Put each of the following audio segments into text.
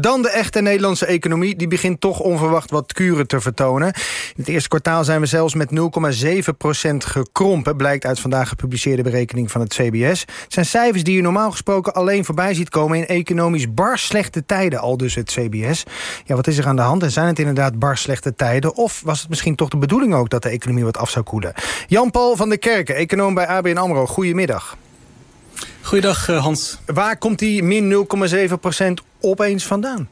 Dan de echte Nederlandse economie. Die begint toch onverwacht wat kuren te vertonen. In het eerste kwartaal zijn we zelfs met 0,7% gekrompen... blijkt uit vandaag gepubliceerde berekening van het CBS. Het zijn cijfers die je normaal gesproken alleen voorbij ziet komen... in economisch bar slechte tijden, al dus het CBS. Ja, wat is er aan de hand? En zijn het inderdaad bar slechte tijden? Of was het misschien toch de bedoeling ook dat de economie wat af zou koelen? Jan-Paul van der Kerken, econoom bij ABN AMRO. Goedemiddag. Goeiedag eh, Hans. Waar komt die min 0,7% opeens vandaan?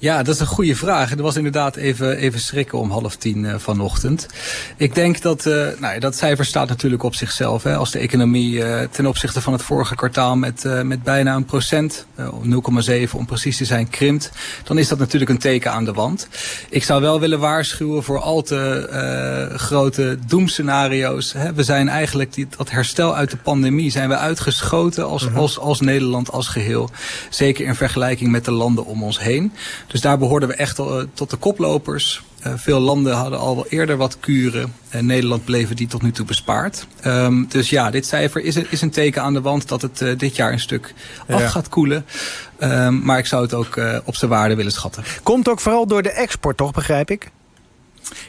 Ja, dat is een goede vraag. Er was inderdaad even, even schrikken om half tien uh, vanochtend. Ik denk dat, uh, nou, dat cijfer staat natuurlijk op zichzelf. Hè. Als de economie uh, ten opzichte van het vorige kwartaal met, met bijna een procent, 0,7 om precies te zijn, krimpt. Dan is dat natuurlijk een teken aan de wand. Ik zou wel willen waarschuwen voor al te grote doemscenario's. Hè. We zijn eigenlijk die, dat herstel uit de pandemie zijn we uitgeschoten als, -hmm. als, als Nederland als geheel. Zeker in vergelijking met de landen om ons heen. Dus daar behoorden we echt uh, tot de koplopers. Uh, veel landen hadden al wel eerder wat kuren. En Nederland bleven die tot nu toe bespaard. Um, dus ja, dit cijfer is, is een teken aan de wand dat het uh, dit jaar een stuk ja. af gaat koelen. Um, maar ik zou het ook op zijn waarde willen schatten. Komt ook vooral door de export, toch, begrijp ik?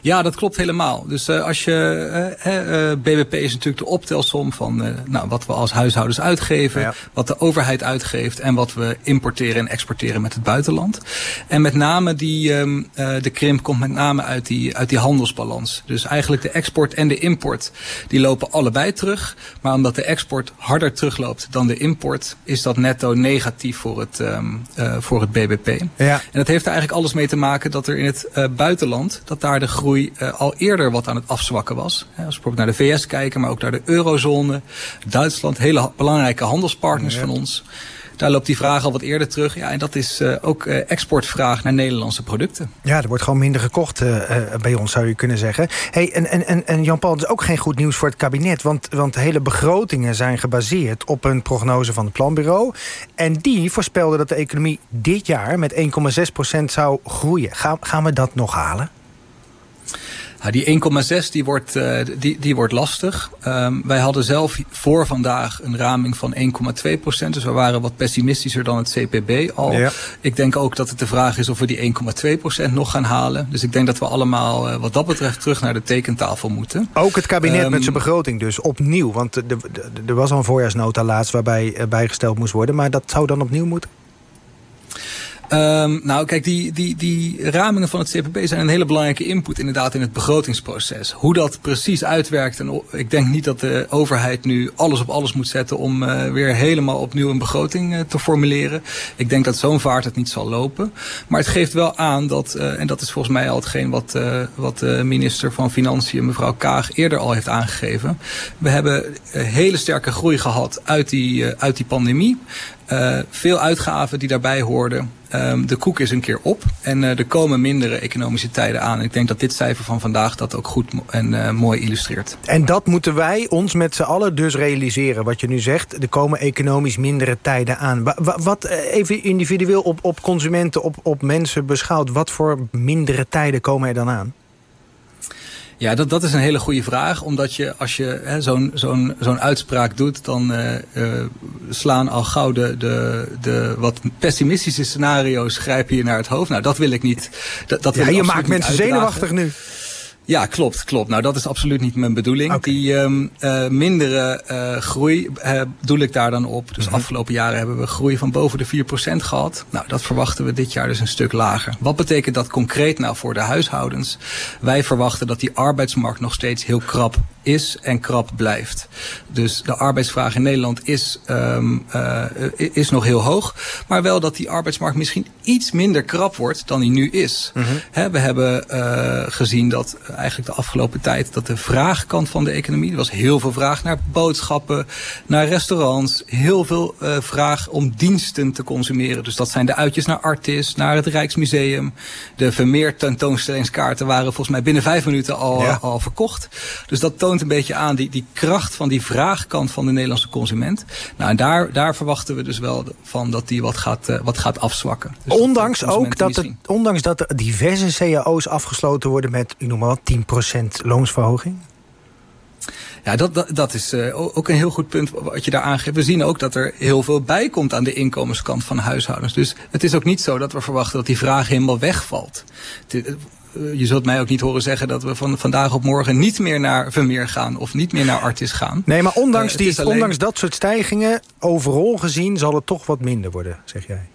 Ja, dat klopt helemaal. Dus uh, als je, uh, uh, BBP is natuurlijk de optelsom van nou, wat we als huishoudens uitgeven, ja. wat de overheid uitgeeft en wat we importeren en exporteren met het buitenland. En met name die, um, de krimp komt met name uit die, uit die handelsbalans. Dus eigenlijk de export en de import, die lopen allebei terug. Maar omdat de export harder terugloopt dan de import, is dat netto negatief voor het, um, voor het BBP. Ja. En dat heeft er eigenlijk alles mee te maken dat er in het buitenland, dat daar de groei uh, al eerder wat aan het afzwakken was. Als we bijvoorbeeld naar de VS kijken, maar ook naar de eurozone, Duitsland, hele belangrijke handelspartners ja. van ons. Daar loopt die vraag al wat eerder terug. Ja, en dat is uh, ook uh, exportvraag naar Nederlandse producten. Ja, er wordt gewoon minder gekocht uh, bij ons, zou je kunnen zeggen. Hey, en en, en, en Jan-Paul, dat is ook geen goed nieuws voor het kabinet. Want, want de hele begrotingen zijn gebaseerd op een prognose van het planbureau. En die voorspelde dat de economie dit jaar met 1,6% zou groeien. Ga, gaan we dat nog halen? Ja, die 1,6 die wordt, uh, die, die wordt lastig. Um, wij hadden zelf voor vandaag een raming van 1,2 procent. Dus we waren wat pessimistischer dan het CPB al. Ja. Ik denk ook dat het de vraag is of we die 1,2 procent nog gaan halen. Dus ik denk dat we allemaal uh, wat dat betreft terug naar de tekentafel moeten. Ook het kabinet um, met zijn begroting dus opnieuw. Want er was al een voorjaarsnota laatst waarbij uh, bijgesteld moest worden. Maar dat zou dan opnieuw moeten? Um, nou, kijk, die, die, die ramingen van het CPB zijn een hele belangrijke input inderdaad in het begrotingsproces. Hoe dat precies uitwerkt, en ik denk niet dat de overheid nu alles op alles moet zetten om uh, weer helemaal opnieuw een begroting uh, te formuleren. Ik denk dat zo'n vaart het niet zal lopen. Maar het geeft wel aan dat, uh, en dat is volgens mij al hetgeen wat, wat de minister van Financiën, mevrouw Kaag, eerder al heeft aangegeven. We hebben hele sterke groei gehad uit die, uit die pandemie. Uh, veel uitgaven die daarbij hoorden. Um, de koek is een keer op en uh, er komen mindere economische tijden aan. Ik denk dat dit cijfer van vandaag dat ook goed en uh, mooi illustreert. En dat moeten wij ons met z'n allen dus realiseren. Wat je nu zegt, er komen economisch mindere tijden aan. Wat, wat even individueel op, op consumenten, op, op mensen beschouwd... wat voor mindere tijden komen er dan aan? Ja, dat, dat is een hele goede vraag. Omdat je, als je zo'n zo'n zo'n uitspraak doet, dan uh, slaan al gauw de, de, de wat pessimistische scenario's grijpen je naar het hoofd. Nou, dat wil ik niet. Dat, dat ja, je maakt mensen zenuwachtig nu. Ja, klopt, klopt. Nou, dat is absoluut niet mijn bedoeling. Okay. Die um, uh, mindere uh, groei uh, doel ik daar dan op. Dus mm -hmm. afgelopen jaren hebben we groei van boven de 4% gehad. Nou, dat verwachten we dit jaar dus een stuk lager. Wat betekent dat concreet nou voor de huishoudens? Wij verwachten dat die arbeidsmarkt nog steeds heel krap is en krap blijft. Dus de arbeidsvraag in Nederland is, um, uh, is nog heel hoog. Maar wel dat die arbeidsmarkt misschien iets minder krap wordt dan die nu is. Mm -hmm. He, we hebben uh, gezien dat eigenlijk de afgelopen tijd... dat de vraagkant van de economie... er was heel veel vraag naar boodschappen, naar restaurants... heel veel uh, vraag om diensten te consumeren. Dus dat zijn de uitjes naar Artis, naar het Rijksmuseum. De Vermeer tentoonstellingskaarten waren volgens mij binnen vijf minuten al, ja. al verkocht. Dus dat toont een beetje aan die, die kracht van die vraagkant van de Nederlandse consument. Nou, en daar, daar verwachten we dus wel van dat die wat gaat, uh, wat gaat afzwakken. Dus ondanks ook dat, het, ondanks dat er diverse cao's afgesloten worden met, ik noem maar wat, 10% loonsverhoging? Ja, dat, dat, dat is uh, ook een heel goed punt wat je daar aangeeft. We zien ook dat er heel veel bij komt aan de inkomenskant van huishoudens. Dus het is ook niet zo dat we verwachten dat die vraag helemaal wegvalt. Eh, je zult mij ook niet horen zeggen dat we van vandaag op morgen niet meer naar Vermeer gaan of niet meer naar Artis gaan. Nee, maar ondanks, uh, die, ondanks dat soort stijgingen, overal gezien zal het toch wat minder worden, zeg jij.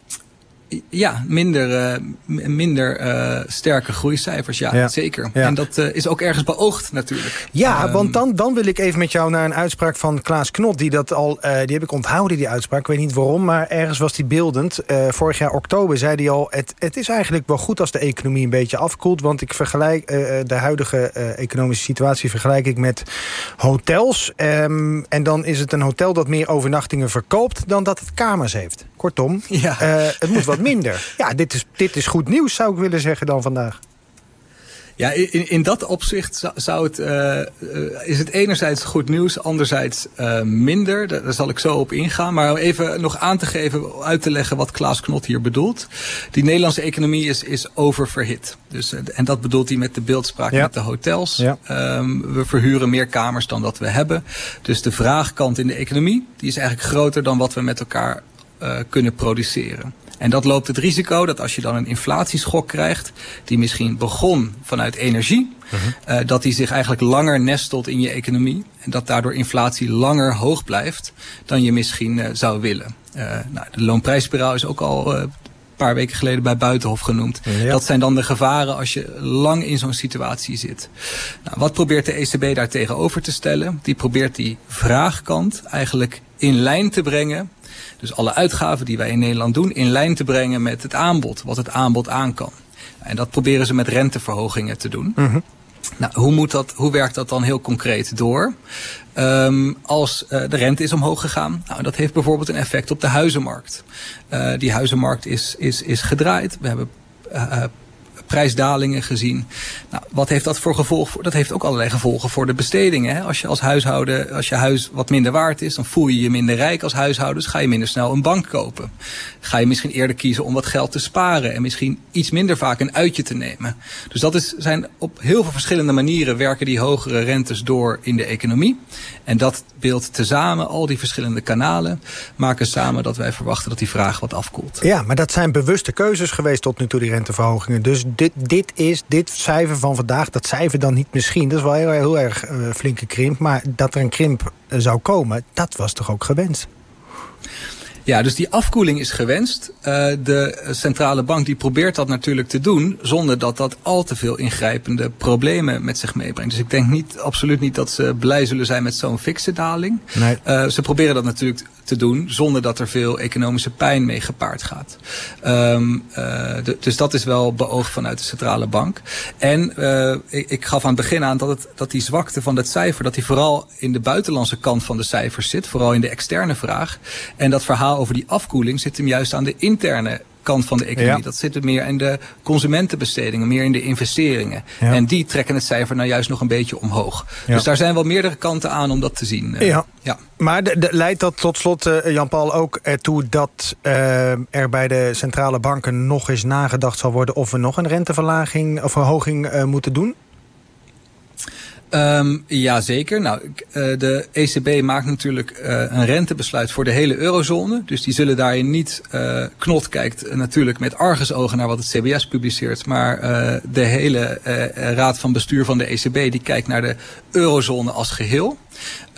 Ja, minder, uh, minder uh, sterke groeicijfers, ja, ja. zeker. Ja. En dat uh, is ook ergens beoogd natuurlijk. Ja, um, want dan, dan wil ik even met jou naar een uitspraak van Klaas Knot... die dat al, die heb ik onthouden, die uitspraak. Ik weet niet waarom, maar ergens was die beeldend. vorig jaar oktober zei hij al... Het, het is eigenlijk wel goed als de economie een beetje afkoelt... want ik vergelijk de huidige economische situatie vergelijk ik met hotels. Um, en dan is het een hotel dat meer overnachtingen verkoopt... dan dat het kamers heeft. Kortom, ja. het moet wat minder. Ja, dit is, dit is goed nieuws, zou ik willen zeggen dan vandaag. Ja, in, in dat opzicht zou het, uh, is het enerzijds goed nieuws, anderzijds uh, minder. Daar, daar, zal ik zo op ingaan. Maar even nog aan te geven, uit te leggen wat Klaas Knot hier bedoelt. Die Nederlandse economie is, is oververhit. Dus, en dat bedoelt hij met de beeldspraak ja. met de hotels. Ja. Um, we verhuren meer kamers dan dat we hebben. Dus de vraagkant in de economie, die is eigenlijk groter dan wat we met elkaar kunnen produceren. En dat loopt het risico dat als je dan een inflatieschok krijgt, die misschien begon vanuit energie, uh -huh. uh, dat die zich eigenlijk langer nestelt in je economie. En dat daardoor inflatie langer hoog blijft dan je misschien uh, zou willen. nou, de loonprijsspiraal is ook al paar weken geleden bij Buitenhof genoemd. Ja. Dat zijn dan de gevaren als je lang in zo'n situatie zit. Nou, wat probeert de ECB daar tegenover te stellen? Die probeert die vraagkant eigenlijk in lijn te brengen dus alle uitgaven die wij in Nederland doen in lijn te brengen met het aanbod, wat het aanbod aan kan. En dat proberen ze met renteverhogingen te doen. Mm -hmm. Nou, hoe, moet dat, hoe werkt dat dan heel concreet door? Um, als uh, de rente is omhoog gegaan, nou, dat heeft bijvoorbeeld een effect op de huizenmarkt. Uh, die huizenmarkt is, is, is gedraaid. We hebben uh, prijsdalingen gezien. Nou, wat heeft dat voor gevolg? Dat heeft ook allerlei gevolgen voor de bestedingen. Hè? Als je als huishouden, als je huis wat minder waard is, dan voel je je minder rijk als huishouden. Dus ga je minder snel een bank kopen. Ga je misschien eerder kiezen om wat geld te sparen en misschien iets minder vaak een uitje te nemen. Dus dat is, zijn op heel veel verschillende manieren werken die hogere rentes door in de economie. En dat beeld tezamen, al die verschillende kanalen, maken samen dat wij verwachten dat die vraag wat afkoelt. Ja, maar dat zijn bewuste keuzes geweest tot nu toe, die renteverhogingen. Dus dit, dit is, dit cijfer van vandaag, dat cijfer dan niet misschien. Dat is wel heel, heel erg uh, flinke krimp. Maar dat er een krimp zou komen, dat was toch ook gewenst? Ja, dus die afkoeling is gewenst. Uh, de centrale bank die probeert dat natuurlijk te doen... zonder dat dat al te veel ingrijpende problemen met zich meebrengt. Dus ik denk niet, absoluut niet dat ze blij zullen zijn met zo'n fikse daling. Nee. Uh, ze proberen dat natuurlijk te doen zonder dat er veel economische pijn mee gepaard gaat. Uh, de, dus dat is wel beoogd vanuit de centrale bank. En uh, ik, ik gaf aan het begin aan dat, het, dat die zwakte van dat cijfer... dat die vooral in de buitenlandse kant van de cijfers zit. Vooral in de externe vraag. En dat verhaal over die afkoeling zit hem juist aan de interne kant van de economie. Ja. Dat zit er meer in de consumentenbestedingen, meer in de investeringen. Ja. En die trekken het cijfer nou juist nog een beetje omhoog. Ja. Dus daar zijn wel meerdere kanten aan om dat te zien. Ja. ja. Maar de, de, leidt dat tot slot, uh, Jan-Paul, ook ertoe dat uh, er bij de centrale banken nog eens nagedacht zal worden of we nog een renteverlaging of verhoging uh, moeten doen? Um, ja, zeker. Nou, uh, de ECB maakt natuurlijk uh, een rentebesluit voor de hele eurozone. Dus die zullen daarin niet... Uh, Knot kijkt natuurlijk met argusogen naar wat het CBS publiceert. Maar de hele raad van bestuur van de ECB... die kijkt naar de eurozone als geheel.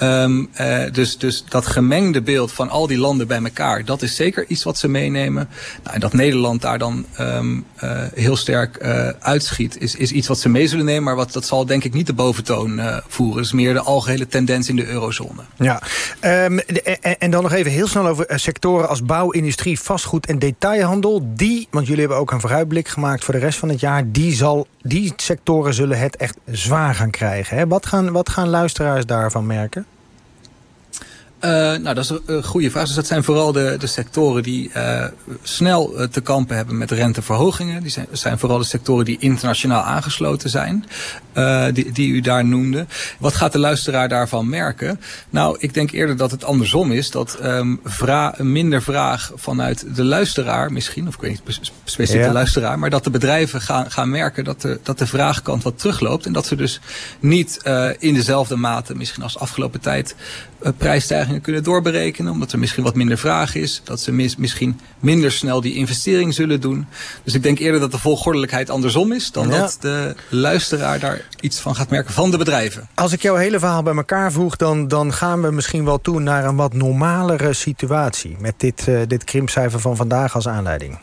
Uh, dus, dus dat gemengde beeld van al die landen bij elkaar, dat is zeker iets wat ze meenemen. Nou, en dat Nederland daar dan uh, heel sterk uitschiet, is, is iets wat ze mee zullen nemen. Maar wat, dat zal denk ik niet de boventoon uh, voeren. Het is meer de algehele tendens in de eurozone. Ja, um, de, en dan nog even heel snel over sectoren als bouw, industrie, vastgoed en detailhandel. Die, want jullie hebben ook een vooruitblik gemaakt voor de rest van het jaar. Die, zal, die sectoren zullen het echt zwaar gaan krijgen. Hè? Wat, gaan, wat gaan luisteraars daarvan merken? Uh, nou, dat is een goede vraag. Dus dat zijn vooral de, de sectoren die uh, snel uh, te kampen hebben met renteverhogingen. Die zijn, zijn vooral de sectoren die internationaal aangesloten zijn, die, die u daar noemde. Wat gaat de luisteraar daarvan merken? Nou, ik denk eerder dat het andersom is. Dat um, vra minder vraag vanuit de luisteraar misschien, of ik weet niet specifiek ja. de luisteraar, maar dat de bedrijven gaan, gaan merken dat de, dat de vraagkant wat terugloopt. En dat ze dus niet in dezelfde mate, misschien als afgelopen tijd, prijsstijgingen kunnen doorberekenen. Omdat er misschien wat minder vraag is. Dat ze mis, misschien minder snel die investering zullen doen. Dus ik denk eerder dat de volgordelijkheid andersom is. Dan ja. dat de luisteraar daar iets van gaat merken van de bedrijven. Als ik jouw hele verhaal bij elkaar voeg. Dan, dan gaan we misschien wel toe naar een wat normalere situatie. Met dit, uh, dit krimpcijfer van vandaag als aanleiding.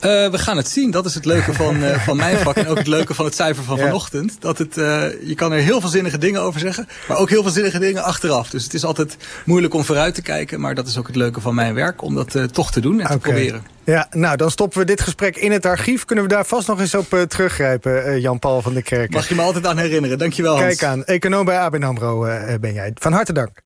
Uh, we gaan het zien. Dat is het leuke van, uh, van mijn vak. En ook het leuke van het cijfer van vanochtend. Dat het, uh, je kan er heel veel zinnige dingen over zeggen. Maar ook heel veel zinnige dingen achteraf. Dus het is altijd moeilijk om vooruit te kijken. Maar dat is ook het leuke van mijn werk. Om dat toch te doen en okay. te proberen. Ja, nou dan stoppen we dit gesprek in het archief. Kunnen we daar vast nog eens op teruggrijpen, Jan-Paul van der Kerk. Mag je me altijd aan herinneren. Dankjewel Hans. Kijk aan, econoom bij ABN AMRO ben jij. Van harte dank.